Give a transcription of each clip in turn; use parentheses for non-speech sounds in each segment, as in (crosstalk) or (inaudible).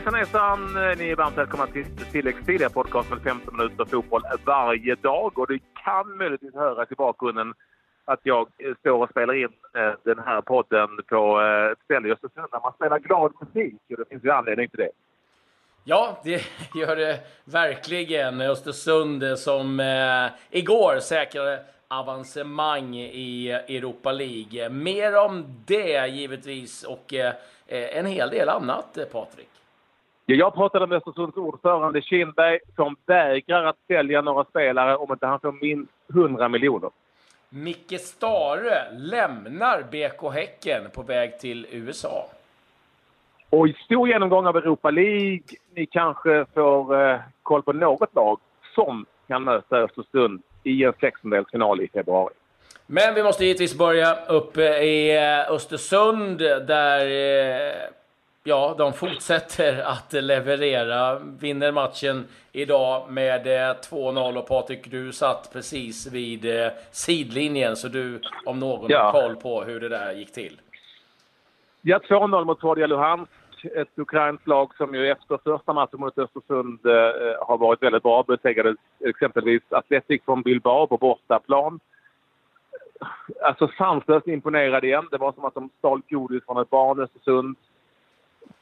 Hejsan hejsan! Ni är varmt välkomna till tilläggstid, podcast med 15 minuter fotboll varje dag. Och det kan möjligtvis höras i bakgrunden att jag eh, står och spelar in eh, den här podden på eh, ett ställe i Östersund där man spelar glad musik. Och det finns ju anledning till det. Ja, det (laughs) gör det verkligen. Östersund som eh, igår säkrade avancemang i Europa League. Mer om det givetvis och eh, en hel del annat, Patrik. Jag pratade med Östersunds ordförande Kindberg som vägrar att sälja några spelare om inte han får minst 100 miljoner. Micke Stare lämnar BK Häcken på väg till USA. Och i stor genomgång av Europa League. Ni kanske får eh, koll på något lag som kan möta Östersund i en sextondelsfinal i februari. Men vi måste givetvis börja uppe i eh, Östersund där eh, ja, de fortsätter att leverera. Vinner matchen idag med 2-0 och Patrik, du satt precis vid sidlinjen så du om någon ja. har koll på hur det där gick till. Ja, 2-0 mot Tordja Luhansk ett ukrainskt lag som ju efter första matchen mot Östersund eh, har varit väldigt bra. Besegrade exempelvis Atletic från Bilbao på bortaplan. Alltså sanslöst imponerade igen. Det var som att de stal godis från ett barn Östersund.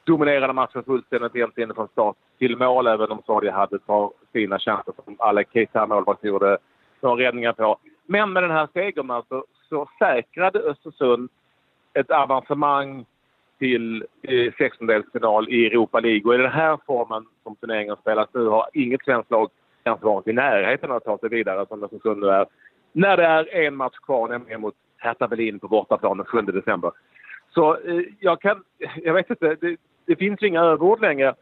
Dominerade matchen fullständigt egentligen från start till mål även om Saudi hade ett par fina chanser som Alec Keita, målvakten, gjorde några räddningar på. Men med den här segern alltså så säkrade Östersund ett avancemang till eh, sextondelsfinal i Europa League. Och i den här formen som turneringen spelas nu har inget svenskt lag ens varit i närheten av att ta sig vidare som Östersund nu är. När det är en match kvar, nämligen mot Hertha Berlin på bortaplan den 7 december. Så eh, jag kan... Jag vet inte. Det, det finns inga överord längre.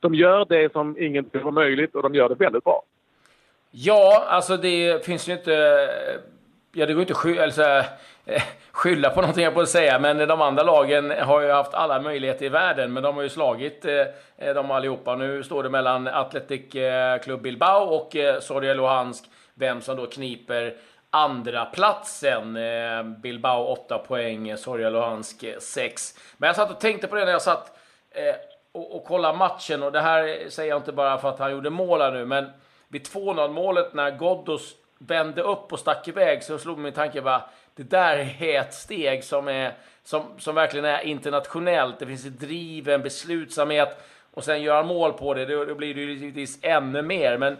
De gör det som ingen tror möjligt och de gör det väldigt bra. Ja, alltså det finns ju inte eh, ja, det går inte att sky alltså, skylla på någonting, jag på att säga, men de andra lagen har ju haft alla möjligheter i världen, men de har ju slagit eh, eh dem allihopa. Nu står det mellan Athletic Club Bilbao och eh, Soria Luhansk, vem som då kniper andra platsen. Eh, Bilbao 8 poäng, eh, Zorja Luhansk 6. Eh, men jag satt och tänkte på det när jag satt och, och kollade matchen, och det här säger jag inte bara för att han gjorde mål här nu, men vid 2-0 målet när Ghoddos vände upp och stack iväg så slog min tanke bara det där är ett steg som, är, som, som verkligen är internationellt. Det finns ett driv, en beslutsamhet och sen gör han mål på det, då, då blir det ju givetvis ännu mer. Men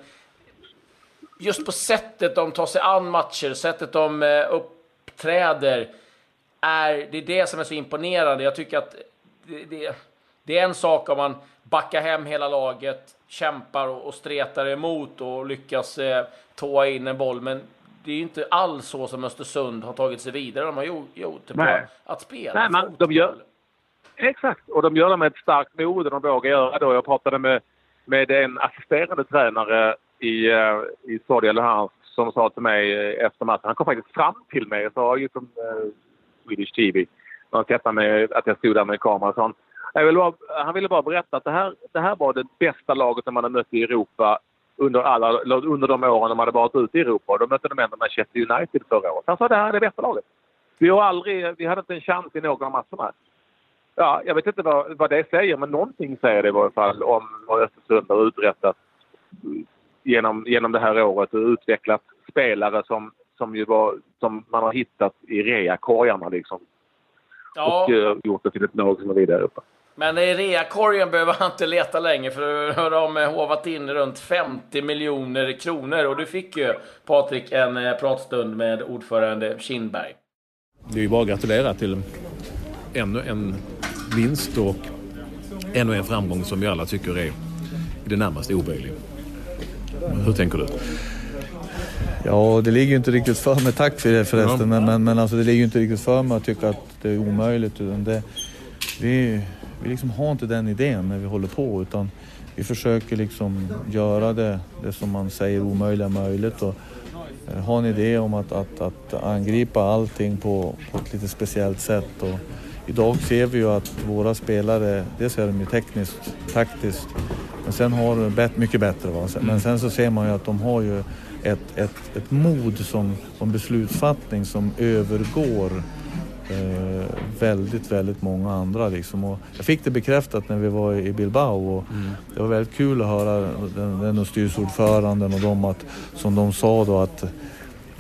just på sättet de tar sig an matcher, sättet de eh, uppträder, är, det är det som är så imponerande. Jag tycker att det, det, det är en sak om man backar hem hela laget, kämpar och, och stretar emot och lyckas eh, tåa in en boll. Men det är inte alls så som Östersund har tagit sig vidare. De har gjort, gjort det på att spela Nej, man, de gör, Exakt, och de gör det med ett starkt mod och de vågar göra det. Jag pratade med, med en assisterande tränare i, eh, i Saudi Luhansk som sa till mig eh, efter matchen, han kom faktiskt fram till mig och sa ju som eh, Swedish TV, han sett mig att jag stod där med kameran Han, vill bara, han ville bara berätta att det här, det här var det bästa laget som man har mött i Europa under, alla, under de åren de hade varit ute i Europa. Då mötte de ändå Manchester United förra året. Han sa att det här är det bästa laget. Vi, har aldrig, vi hade inte en chans i några av matcherna. Ja, jag vet inte vad, vad det säger, men någonting säger det i varje fall om vad Östersund har uträttat genom, genom det här året och utvecklat spelare som, som, ju var, som man har hittat i reakorgarna liksom. Ja. Och uh, gjort det till ett lag som är vidare uppe. Men i reakorgen behöver han inte leta länge för de har hovat in runt 50 miljoner kronor. Och du fick ju, Patrik, en eh, pratstund med ordförande Kindberg. Det är ju bara att gratulera till ännu en vinst och ännu en framgång som vi alla tycker är i det närmaste omöjlig. Hur tänker du? Ja, det ligger ju inte riktigt för mig. Tack för det förresten. Men, men, men alltså, det ligger ju inte riktigt för mig att tycka att det är omöjligt. Utan det, vi, vi liksom har inte den idén när vi håller på utan vi försöker liksom göra det, det som man säger omöjliga möjligt och eh, ha en idé om att, att, att angripa allting på, på ett lite speciellt sätt. Och idag ser vi ju att våra spelare, dels är de ju tekniskt, taktiskt, men sen har de mycket bättre. Va? Men mm. sen så ser man ju att de har ju ett, ett, ett mod som, som beslutsfattning som övergår Eh, väldigt, väldigt många andra liksom. Och jag fick det bekräftat när vi var i Bilbao och mm. det var väldigt kul att höra den, den styrelseordföranden och dem att, som de sa då att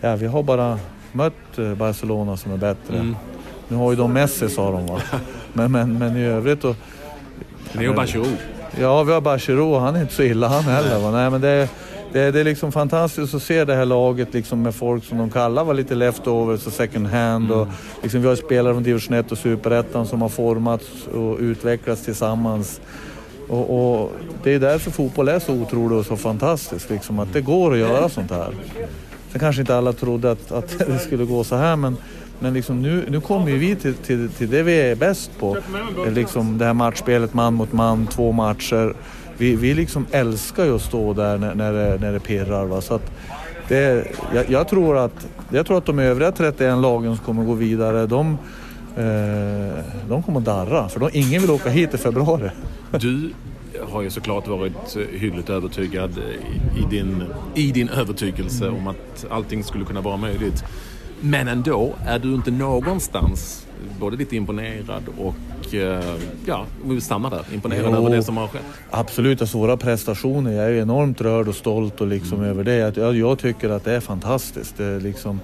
ja, vi har bara mött eh, Barcelona som är bättre. Mm. Nu har ju de Messi sa de va. (laughs) Men, men, men i övrigt och... Har Bachirou. Ja, vi har Bachirou och han är inte så illa han heller. Va? Nej, men det, det, det är liksom fantastiskt att se det här laget liksom med folk som de kallar var lite leftovers och second hand. Mm. Och liksom vi har spelare från division 1 och superettan som har formats och utvecklats tillsammans. Och, och, det är därför fotboll är så otroligt och så fantastiskt, liksom, att det går att göra sånt här. Sen kanske inte alla trodde att, att (laughs) det skulle gå så här men, men liksom nu, nu kommer ju vi till, till, till det vi är bäst på. Liksom det här matchspelet man mot man, två matcher vi, vi liksom älskar ju att stå där när, när, det, när det pirrar. Va? Så att det, jag, jag, tror att, jag tror att de övriga 31 lagen som kommer gå vidare, de, eh, de kommer att darra. För de, ingen vill åka hit i februari. Du har ju såklart varit hyggligt övertygad i din, i din övertygelse mm. om att allting skulle kunna vara möjligt. Men ändå är du inte någonstans både lite imponerad och eh, ja, vi stannar där. Imponerad jo, över det som har skett. Absolut, alltså våra prestationer. Jag är enormt rörd och stolt och liksom mm. över det. Jag, jag tycker att det är fantastiskt. Det är liksom,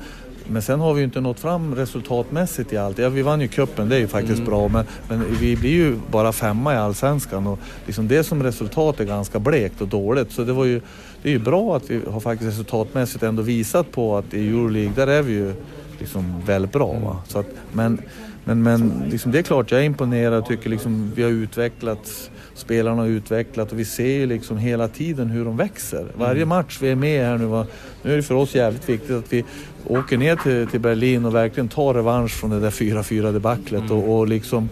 men sen har vi ju inte nått fram resultatmässigt i allt. Ja, vi vann ju cupen, det är ju faktiskt mm. bra, men, men, vi blir ju bara femma i Allsvenskan och liksom det som resultat är ganska blekt och dåligt. Så det, var ju, det är ju bra att vi har faktiskt resultatmässigt ändå visat på att i Euroleague, där är vi ju liksom väldigt bra. Va? Så att, men men, men liksom, det är klart, jag är imponerad och tycker liksom, vi har utvecklats, spelarna har utvecklat och vi ser liksom hela tiden hur de växer. Varje mm. match vi är med här nu, va, nu är det för oss jävligt viktigt att vi åker ner till, till Berlin och verkligen tar revansch från det där 4-4 debaclet mm. och, och liksom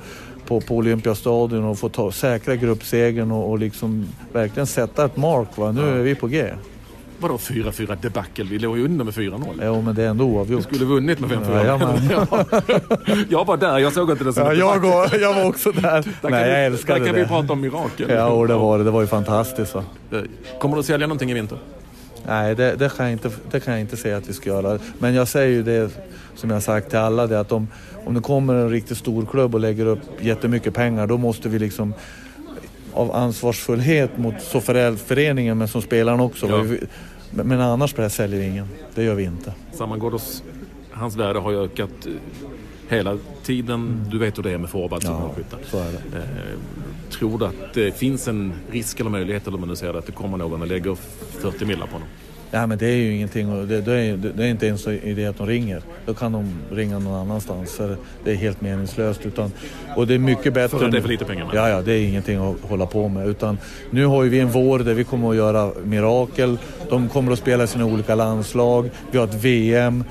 på, på Olympiastadion och få ta, säkra gruppsegern och, och liksom verkligen sätta ett mark. Va? Nu är vi på G. Vadå 4-4 debacle? Vi låg ju under med 4-0. Jo, men det är ändå oavgjort. Vi skulle vunnit med 5-4. (laughs) jag var där, jag såg inte det som ja, jag, går, jag var också där. där Nej, jag älskade det. Där kan vi prata om mirakel. Ja, och det var det. Det var ju fantastiskt. Så. Eh, kommer du att sälja någonting i vinter? Nej, det, det, kan jag inte, det kan jag inte säga att vi ska göra. Men jag säger ju det som jag sagt till alla, det att om, om det kommer en riktigt stor klubb och lägger upp jättemycket pengar, då måste vi liksom av ansvarsfullhet mot så föreningen men som spelarna också. Ja. Men, annars säljer vi ingen. Det gör vi inte. Sammangårdos, hans värde har ju ökat eh, hela tiden. Mm. Du vet hur det är med forwards ja, och så är det. Eh, tror du att det finns en risk eller möjlighet, eller man nu säger att det kommer någon och lägger 40 millar på honom? Ja, men det är ju ingenting, det, det, är, det är inte ens idé att de ringer. Då kan de ringa någon annanstans för det är helt meningslöst. Utan, och det är mycket bättre... För att det är för lite pengar? Ja, ja, det är ingenting att hålla på med. Utan nu har vi en vår där vi kommer att göra mirakel. De kommer att spela sina olika landslag. Vi har ett VM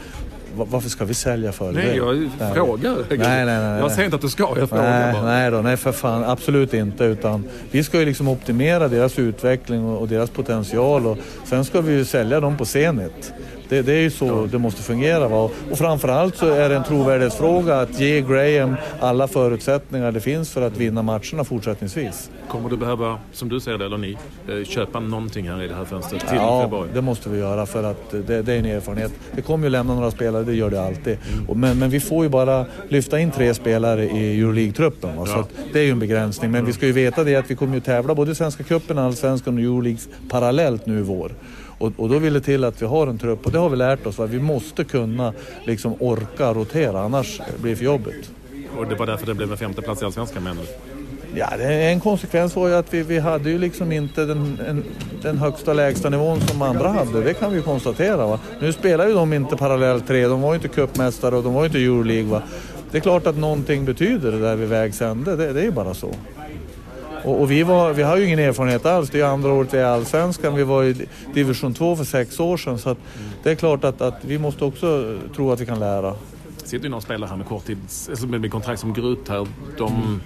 varför ska vi sälja för det? Nej, jag nej. frågar. Nej, nej, nej, jag säger inte att du ska, jag frågar nej, bara. Nej, då, nej för fan, absolut inte. Utan vi ska ju liksom optimera deras utveckling och, och deras potential och sen ska vi ju sälja dem på Zenit. Det, det, är ju så ja. det måste fungera. Va? Och framförallt så är det en trovärdighetsfråga att ge Graham alla förutsättningar det finns för att vinna matcherna fortsättningsvis. Kommer du behöva, som du ser det, eller ni, eh, köpa någonting här i det här fönstret till ja, februari? det måste vi göra för att det, det, är en erfarenhet. Det kommer ju lämna några spelare, det gör det alltid. Mm. Men, men vi får ju bara lyfta in tre spelare i Euroleague-truppen. Ja. Så det är ju en begränsning. Men vi ska ju veta det att vi kommer ju tävla både Svenska cupen, Allsvenskan och Euroleague parallellt nu i vår. Och, och, då vill det till att vi har en trupp och det har vi lärt oss. Va? Vi måste kunna liksom orka rotera annars blir det för jobbigt. Och det var därför det blev en femte plats i Allsvenskan menar du? Ja, en konsekvens var ju att vi, vi hade ju liksom inte den, en, den högsta lägsta nivån som andra hade. Det kan vi ju konstatera. Va? Nu spelar ju de inte parallellt tre. De var ju inte cupmästare och de var ju inte Euroleague. Va? Det är klart att någonting betyder det där vid vägs ände. Det, det är ju bara så. Och, och, vi, var, vi har ju ingen erfarenhet alls. Det är andra året vi är i Allsvenskan. Vi var i division 2 för sex år sedan. Så det är klart att, att vi måste också tro att vi kan lära. sitter ju några spelare här med korttids, alltså med kontrakt som går ut här? De, mm.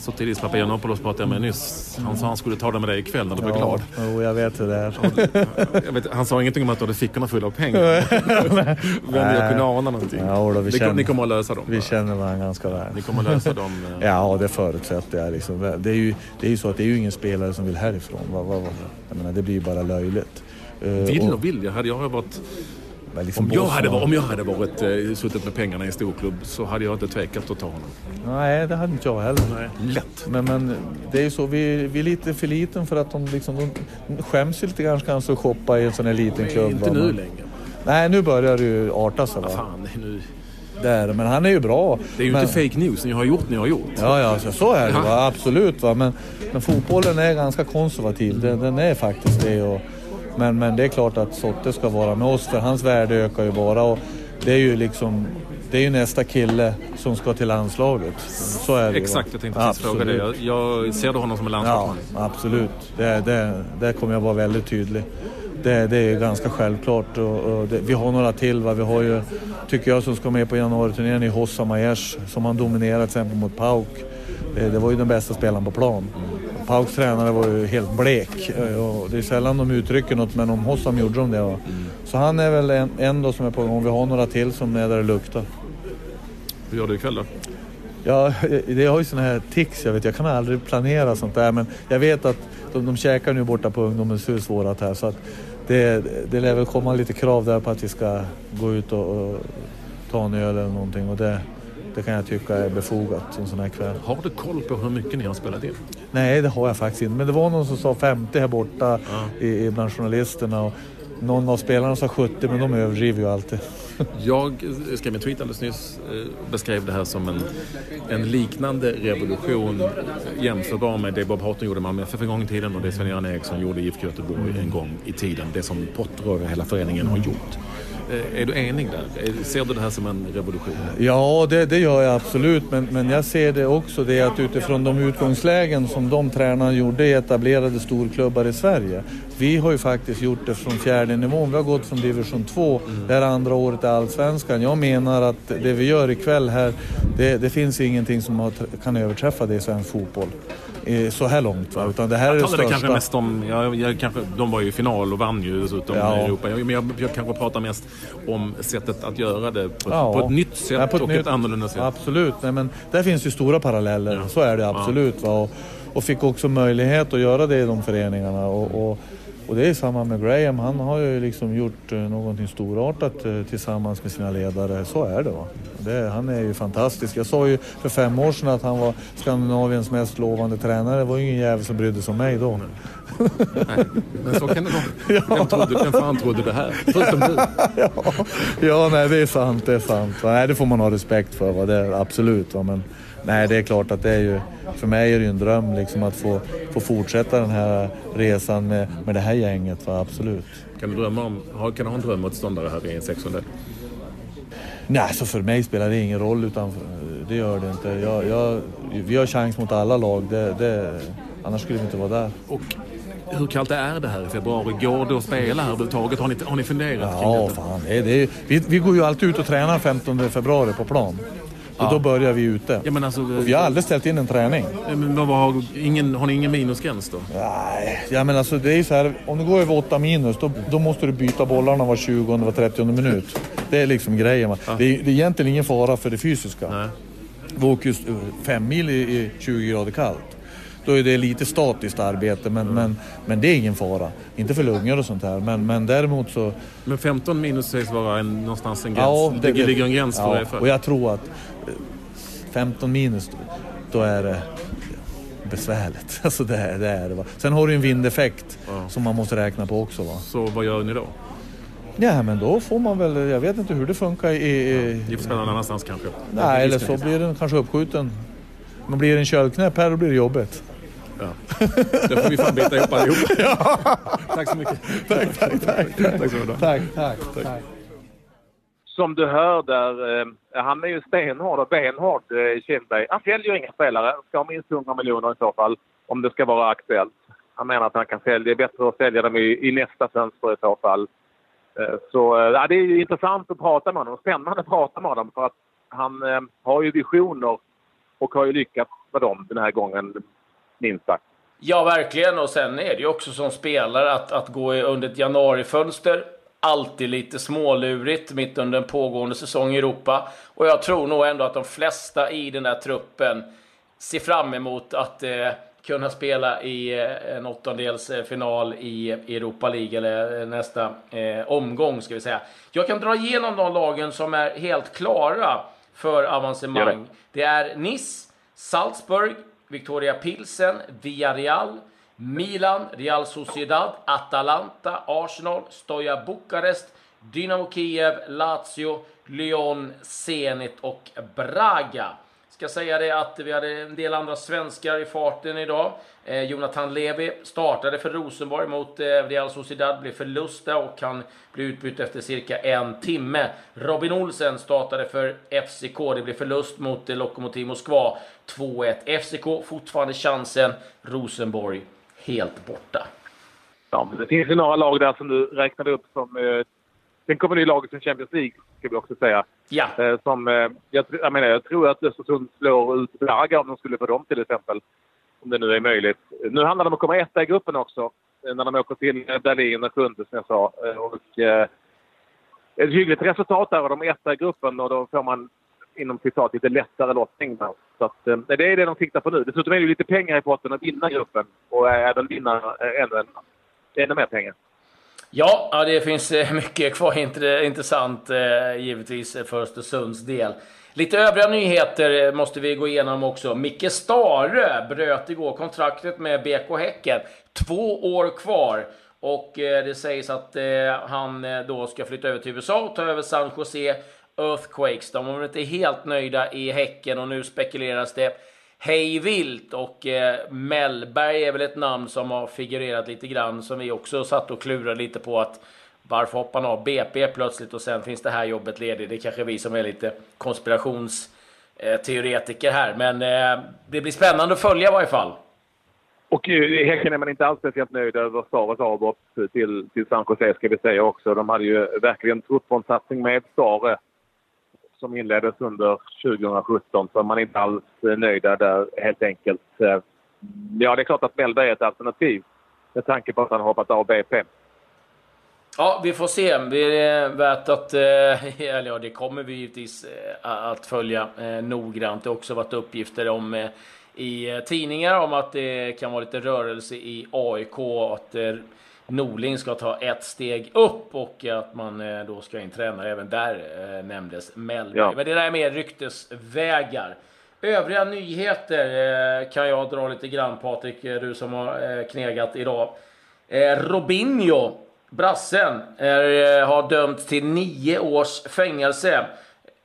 Sotiris Papagiannopoulos pratade jag med nyss. Han sa han skulle ta det med dig ikväll när du ja, blev glad. Jo, jag vet hur det är. (laughs) vet, han sa ingenting om att du hade fickorna fulla av pengar. (laughs) Men jag kunde ana någonting. Ja, då, vi känner, ni kommer att lösa dem? Vi känner varandra ganska väl. Ni kommer att lösa dem? (laughs) Eh. ja, det förutsätter jag. Liksom. Det, är ju, det är ju så att det är ju ingen spelare som vill härifrån. Jag menar, det blir ju bara löjligt. Eh, vill och vill. Jag jag varit Liksom om, jag hade, om jag hade varit, eh, suttit med pengarna i en storklubb så hade jag inte tvekat att ta honom. Nej, det hade inte jag heller. Nej. Lätt. Men, men det är ju så, vi, vi är lite för liten för att de, liksom, de skäms ju lite grann kanske att shoppa i en sån här liten Men klubb. inte va, nu men- längre. Nej, nu börjar det ju arta sig. Ja, Va? fan, nu. Där, men han är ju bra. Det är ju men, inte fake news ni har gjort, ni har gjort. Ja, ja, så, så är det Ja. va? absolut. Va? Men, men fotbollen är ganska konservativ. Den, den är faktiskt det. Och, men, men det är klart att Sotte ska vara med oss för hans värde ökar ju bara. Och det är ju liksom det är ju nästa kille som ska till landslaget. Så är det ju? Exakt, jag tänkte precis fråga det. Jag, jag ser du honom som en Ja, landslagsman? absolut. Det, det, där kommer jag vara väldigt tydlig. Det, det är ganska självklart. Och, och det, vi har några till. Va? Vi har ju, tycker jag, som ska med på januariturnén i Hossa Majers som han dominerat till exempel mot Pauk. Det, det var ju den bästa spelaren på plan. Pauks tränare var ju helt blek. Och det är sällan de uttrycker något men om Hossam gjorde de det. Så han är väl en, en då som är på gång. Vi har några till som är där det luktar. Hur gör du ikväll då? Ja, (laughs) det har ju såna här tics. Jag, vet, jag kan aldrig planera sånt där men jag vet att de, de käkar nu borta på ungdomens hus vårat här så att det, det lär väl komma lite krav där på att vi ska gå ut och, och ta en öl eller någonting och det, det kan jag tycka är befogat en sån här kväll. Har du koll på hur mycket ni har spelat in? Nej, det har jag faktiskt inte. Men det var någon som sa 50 här borta i, i bland journalisterna och någon av spelarna sa 70 men de överdriver ju alltid. (laughs) Jag skrev en tweet alldeles nyss, eh, beskrev det här som en, en liknande revolution eh, jämförbar med det Bob Houghton gjorde med Malmö FF en gång i tiden och det Sven-Göran Eriksson gjorde i IFK Göteborg en gång i tiden. Det som Potter och hela föreningen har gjort. Eh, är du enig där? Eh, ser du det här som en revolution? Ja, det, det gör jag absolut. Men, men jag ser det också det att utifrån de utgångslägen som de tränarna gjorde i etablerade storklubbar i Sverige. Vi har ju faktiskt gjort det från fjärde nivån. Vi har gått från division 2. Det här andra året i Allsvenskan. Jag menar att det vi gör ikväll här, det, det finns ingenting som har, kan överträffa det i svensk fotboll. Eh, Så här långt. Va? Utan det här är det Jag talade största. kanske mest om, jag, jag, kanske, de var ju i final och vann ju dessutom Ja. Europa. Jag, men jag, jag kanske pratar mest om sättet att göra det på, Ja. på ett nytt sätt Ja, ett och nytt- ett annorlunda sätt. Absolut, Nej, men där finns ju stora paralleller. Så är det absolut. Och, och fick också möjlighet att göra det i de föreningarna. Och, och, och det är samma med Graham. Han har ju liksom gjort eh, någonting storartat eh, tillsammans med sina ledare. Så är det. Va? det. Han är ju fantastisk. Jag sa ju för fem år sedan att han var Skandinaviens mest lovande tränare. Det var ju ingen jävel som brydde sig om mig då. Nej, men så kan det vara. (laughs) Vem, trodde, vem fan trodde det här? Förutom (laughs) du. ja, ja, nej det är sant, det är sant. Nej, det får man ha respekt för, va? Det är, absolut. Va? Men nej, det är klart att det är ju, för mig är det ju en dröm liksom, att få, få fortsätta den här resan med, med det här gänget, va? absolut. Kan du, drömma om, kan du ha en drömmotståndare här i en 600? Nej, så för mig spelar det ingen roll, utan det gör det inte. Jag, jag, vi har chans mot alla lag, det, det, annars skulle vi inte vara där. Och hur kallt är det här i februari? Går det att spela här överhuvudtaget? Har ni, har ni funderat kring Ja, detta? fan. Det, är- det, är- vi, vi går ju alltid ut och tränar 15 februari på plan. Och då börjar vi ute. Ja, men alltså, Och vi har aldrig ställt in en träning. men vad, har, ingen, har ni ingen minusgräns då? Nej, ja, men alltså det är så här, om du går över 8 minus då, då måste du byta bollarna var 20 var 30 minut. Det är liksom grejen. va. Det, är, det är egentligen ingen fara för det fysiska. Nej. Vi åker ju fem mil i, i 20 grader kallt. Då är det lite statiskt arbete men, men, men det är ingen fara. Inte för lungor och sånt här. Men, men däremot så... Men 15 minus sägs vara en, någonstans en gräns. Ja, det, ligger, ligger en gräns ja, för. Och jag tror att eh, 15 minus, då är det besvärligt. (laughs) Alltså det, är- det är det. Va? Sen har du en vindeffekt som man måste räkna på också. Va? Så vad gör ni då? Ja, men då får man väl, jag vet inte hur det funkar i... i Ni får spela någon annanstans kanske? nej, eller så blir den kanske uppskjuten. Men blir det en köldknäpp här, då blir det jobbigt. Ja. (laughs) Det får vi fan bita ihop allihop. (laughs) Tack så mycket. Tack, tack, tack. Tack. Tack, tack, tack. Som du hör där, eh, han är ju stenhård och benhård, eh, Kindberg. Han säljer ju inga spelare. Ska ha minst 100 miljoner i så fall, om det ska vara aktuellt. Han menar att han kan sälja, det är bättre att sälja dem i, i nästa fönster i så fall. Eh, så eh, ja, det är ju intressant att prata med honom, spännande att prata med honom för att han eh, har ju visioner och har ju lyckats med dem den här gången, minst sagt. Ja, verkligen. Och sen är det ju också som spelare att, att gå under ett januarifönster. Alltid lite smålurigt mitt under en pågående säsong i Europa. Och jag tror nog ändå att de flesta i den här truppen ser fram emot att eh, kunna spela i eh, en åttondelsfinal i Europa League, eller nästa eh, omgång ska vi säga. Jag kan dra igenom de lagen som är helt klara för avancemang. Det. det är Nice, Salzburg, Victoria Pilsen, Villarreal, Milan, Real Sociedad, Atalanta, Arsenal, Stoja Bukarest, Dynamo Kiev, Lazio, Lyon, Zenit och Braga. Ska säga det att vi hade en del andra svenskar i farten idag. Eh, Jonathan Levi startade för Rosenborg mot eh, Real Sociedad, blev förlust och han blev utbytt efter cirka en timme. Robin Olsen startade för FCK, det blev förlust mot eh, Lokomotiv Moskva 2-1. FCK fortfarande chansen, Rosenborg helt borta. Ja, men det finns ju några lag där som du räknade upp som... Eh, Sen kommer det ju laget från Champions League, ska vi också säga. Ja. Eh, som, eh, jag, jag, menar, jag tror att Östersund slår ut Braga om de skulle få dem till exempel. Om det nu är möjligt. Nu handlar det om att komma etta i gruppen också. Eh, när de åker till Berlin och sjunde, som jag sa. Och, eh, ett hyggligt resultat där och de är etta i gruppen och då får man inom citat lite lättare lottning. Så att, det är det de tittar på nu. Dessutom är det lite pengar i potten att vinna gruppen och även vinna ännu, ännu mer pengar. Ja, det finns eh, mycket kvar intressant eh, givetvis eh, för Östersunds del. Lite övriga nyheter måste vi gå igenom också. Micke Stare bröt igår kontraktet med BK Häcken. Två år kvar. Och det sägs att han då ska flytta över till USA och ta över San Jose Earthquakes. De var inte helt nöjda i Häcken och nu spekuleras det hej vilt och eh, Mellberg är väl ett namn som har figurerat lite grann som vi också satt och klurade lite på att varför hoppar han av BP plötsligt och sen finns det här jobbet ledigt. Det är kanske vi som är lite konspirationsteoretiker här, men eh, det blir spännande att följa i varje fall. Och eh, i Häcken är man inte alls speciellt nöjd över Stares avbrott till, till San Jose ska vi säga också. De hade ju verkligen trott på en satsning med Stare som inleddes under 2017 så man är inte alls eh, nöjda där helt enkelt. Eh, ja, det är klart att Melberg är ett alternativ med tanke på att han har hoppat av BP. Ja, vi får se. Det är eh, värt att... (laughs) Eller ja, det kommer vi givetvis att följa noggrant. Det har också varit uppgifter om i tidningar om att det kan vara lite rörelse i AIK. Att Norling ska ta ett steg upp och att man eh, då ska in tränare. Även där eh, nämndes Mellberg. Ja. Men det där är mer ryktesvägar. Övriga nyheter eh, kan jag dra lite grann Patrik, du som har knegat idag. Robinho, brassen, är, har dömts till nio års fängelse.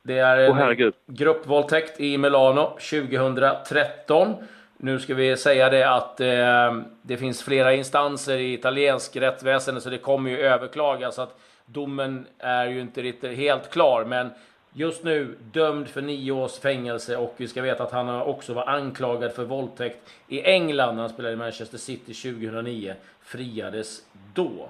Det är en oh, gruppvåldtäkt i Milano 2013. Nu ska vi säga det att eh, det finns flera instanser i italiensk rättsväsende så det kommer ju överklagas. Så att domen är ju inte riktigt helt klar. Men just nu dömd för nio års fängelse och vi ska veta att han också var anklagad för våldtäkt i England när han spelade i Manchester City 2009. Friades då.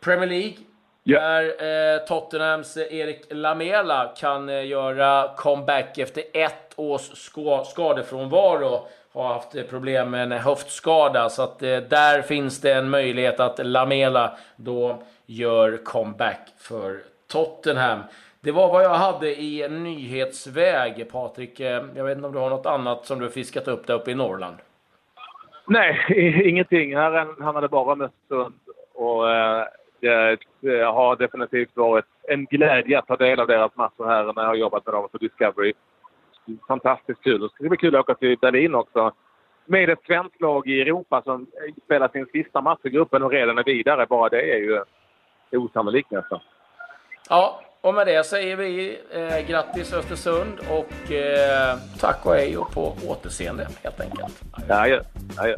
Premier League där eh, Tottenhams Erik Lamela kan eh, göra comeback efter ett års ska skadefrånvaro. Har haft eh, problem med en höftskada, så att eh, där finns det en möjlighet att Lamela då gör comeback för Tottenham. Det var vad jag hade i nyhetsväg, Patrik. Eh, jag vet inte om du har något annat som du har fiskat upp där uppe i Norrland? Nej, (laughs) ingenting. Här handlar det bara om Östersund. Och, eh, det har definitivt varit en glädje att ta del av deras matcher här när jag har jobbat med dem på Discovery. Fantastiskt kul. Det ska bli kul att åka till Berlin också. Med ett svenskt lag i Europa som spelar sin sista match i gruppen och redan är vidare. Bara det är ju osannolikt nästan. Ja, och med det säger vi eh, grattis Östersund och eh, tack och hej och på återseende helt enkelt. Adjö. Adjö.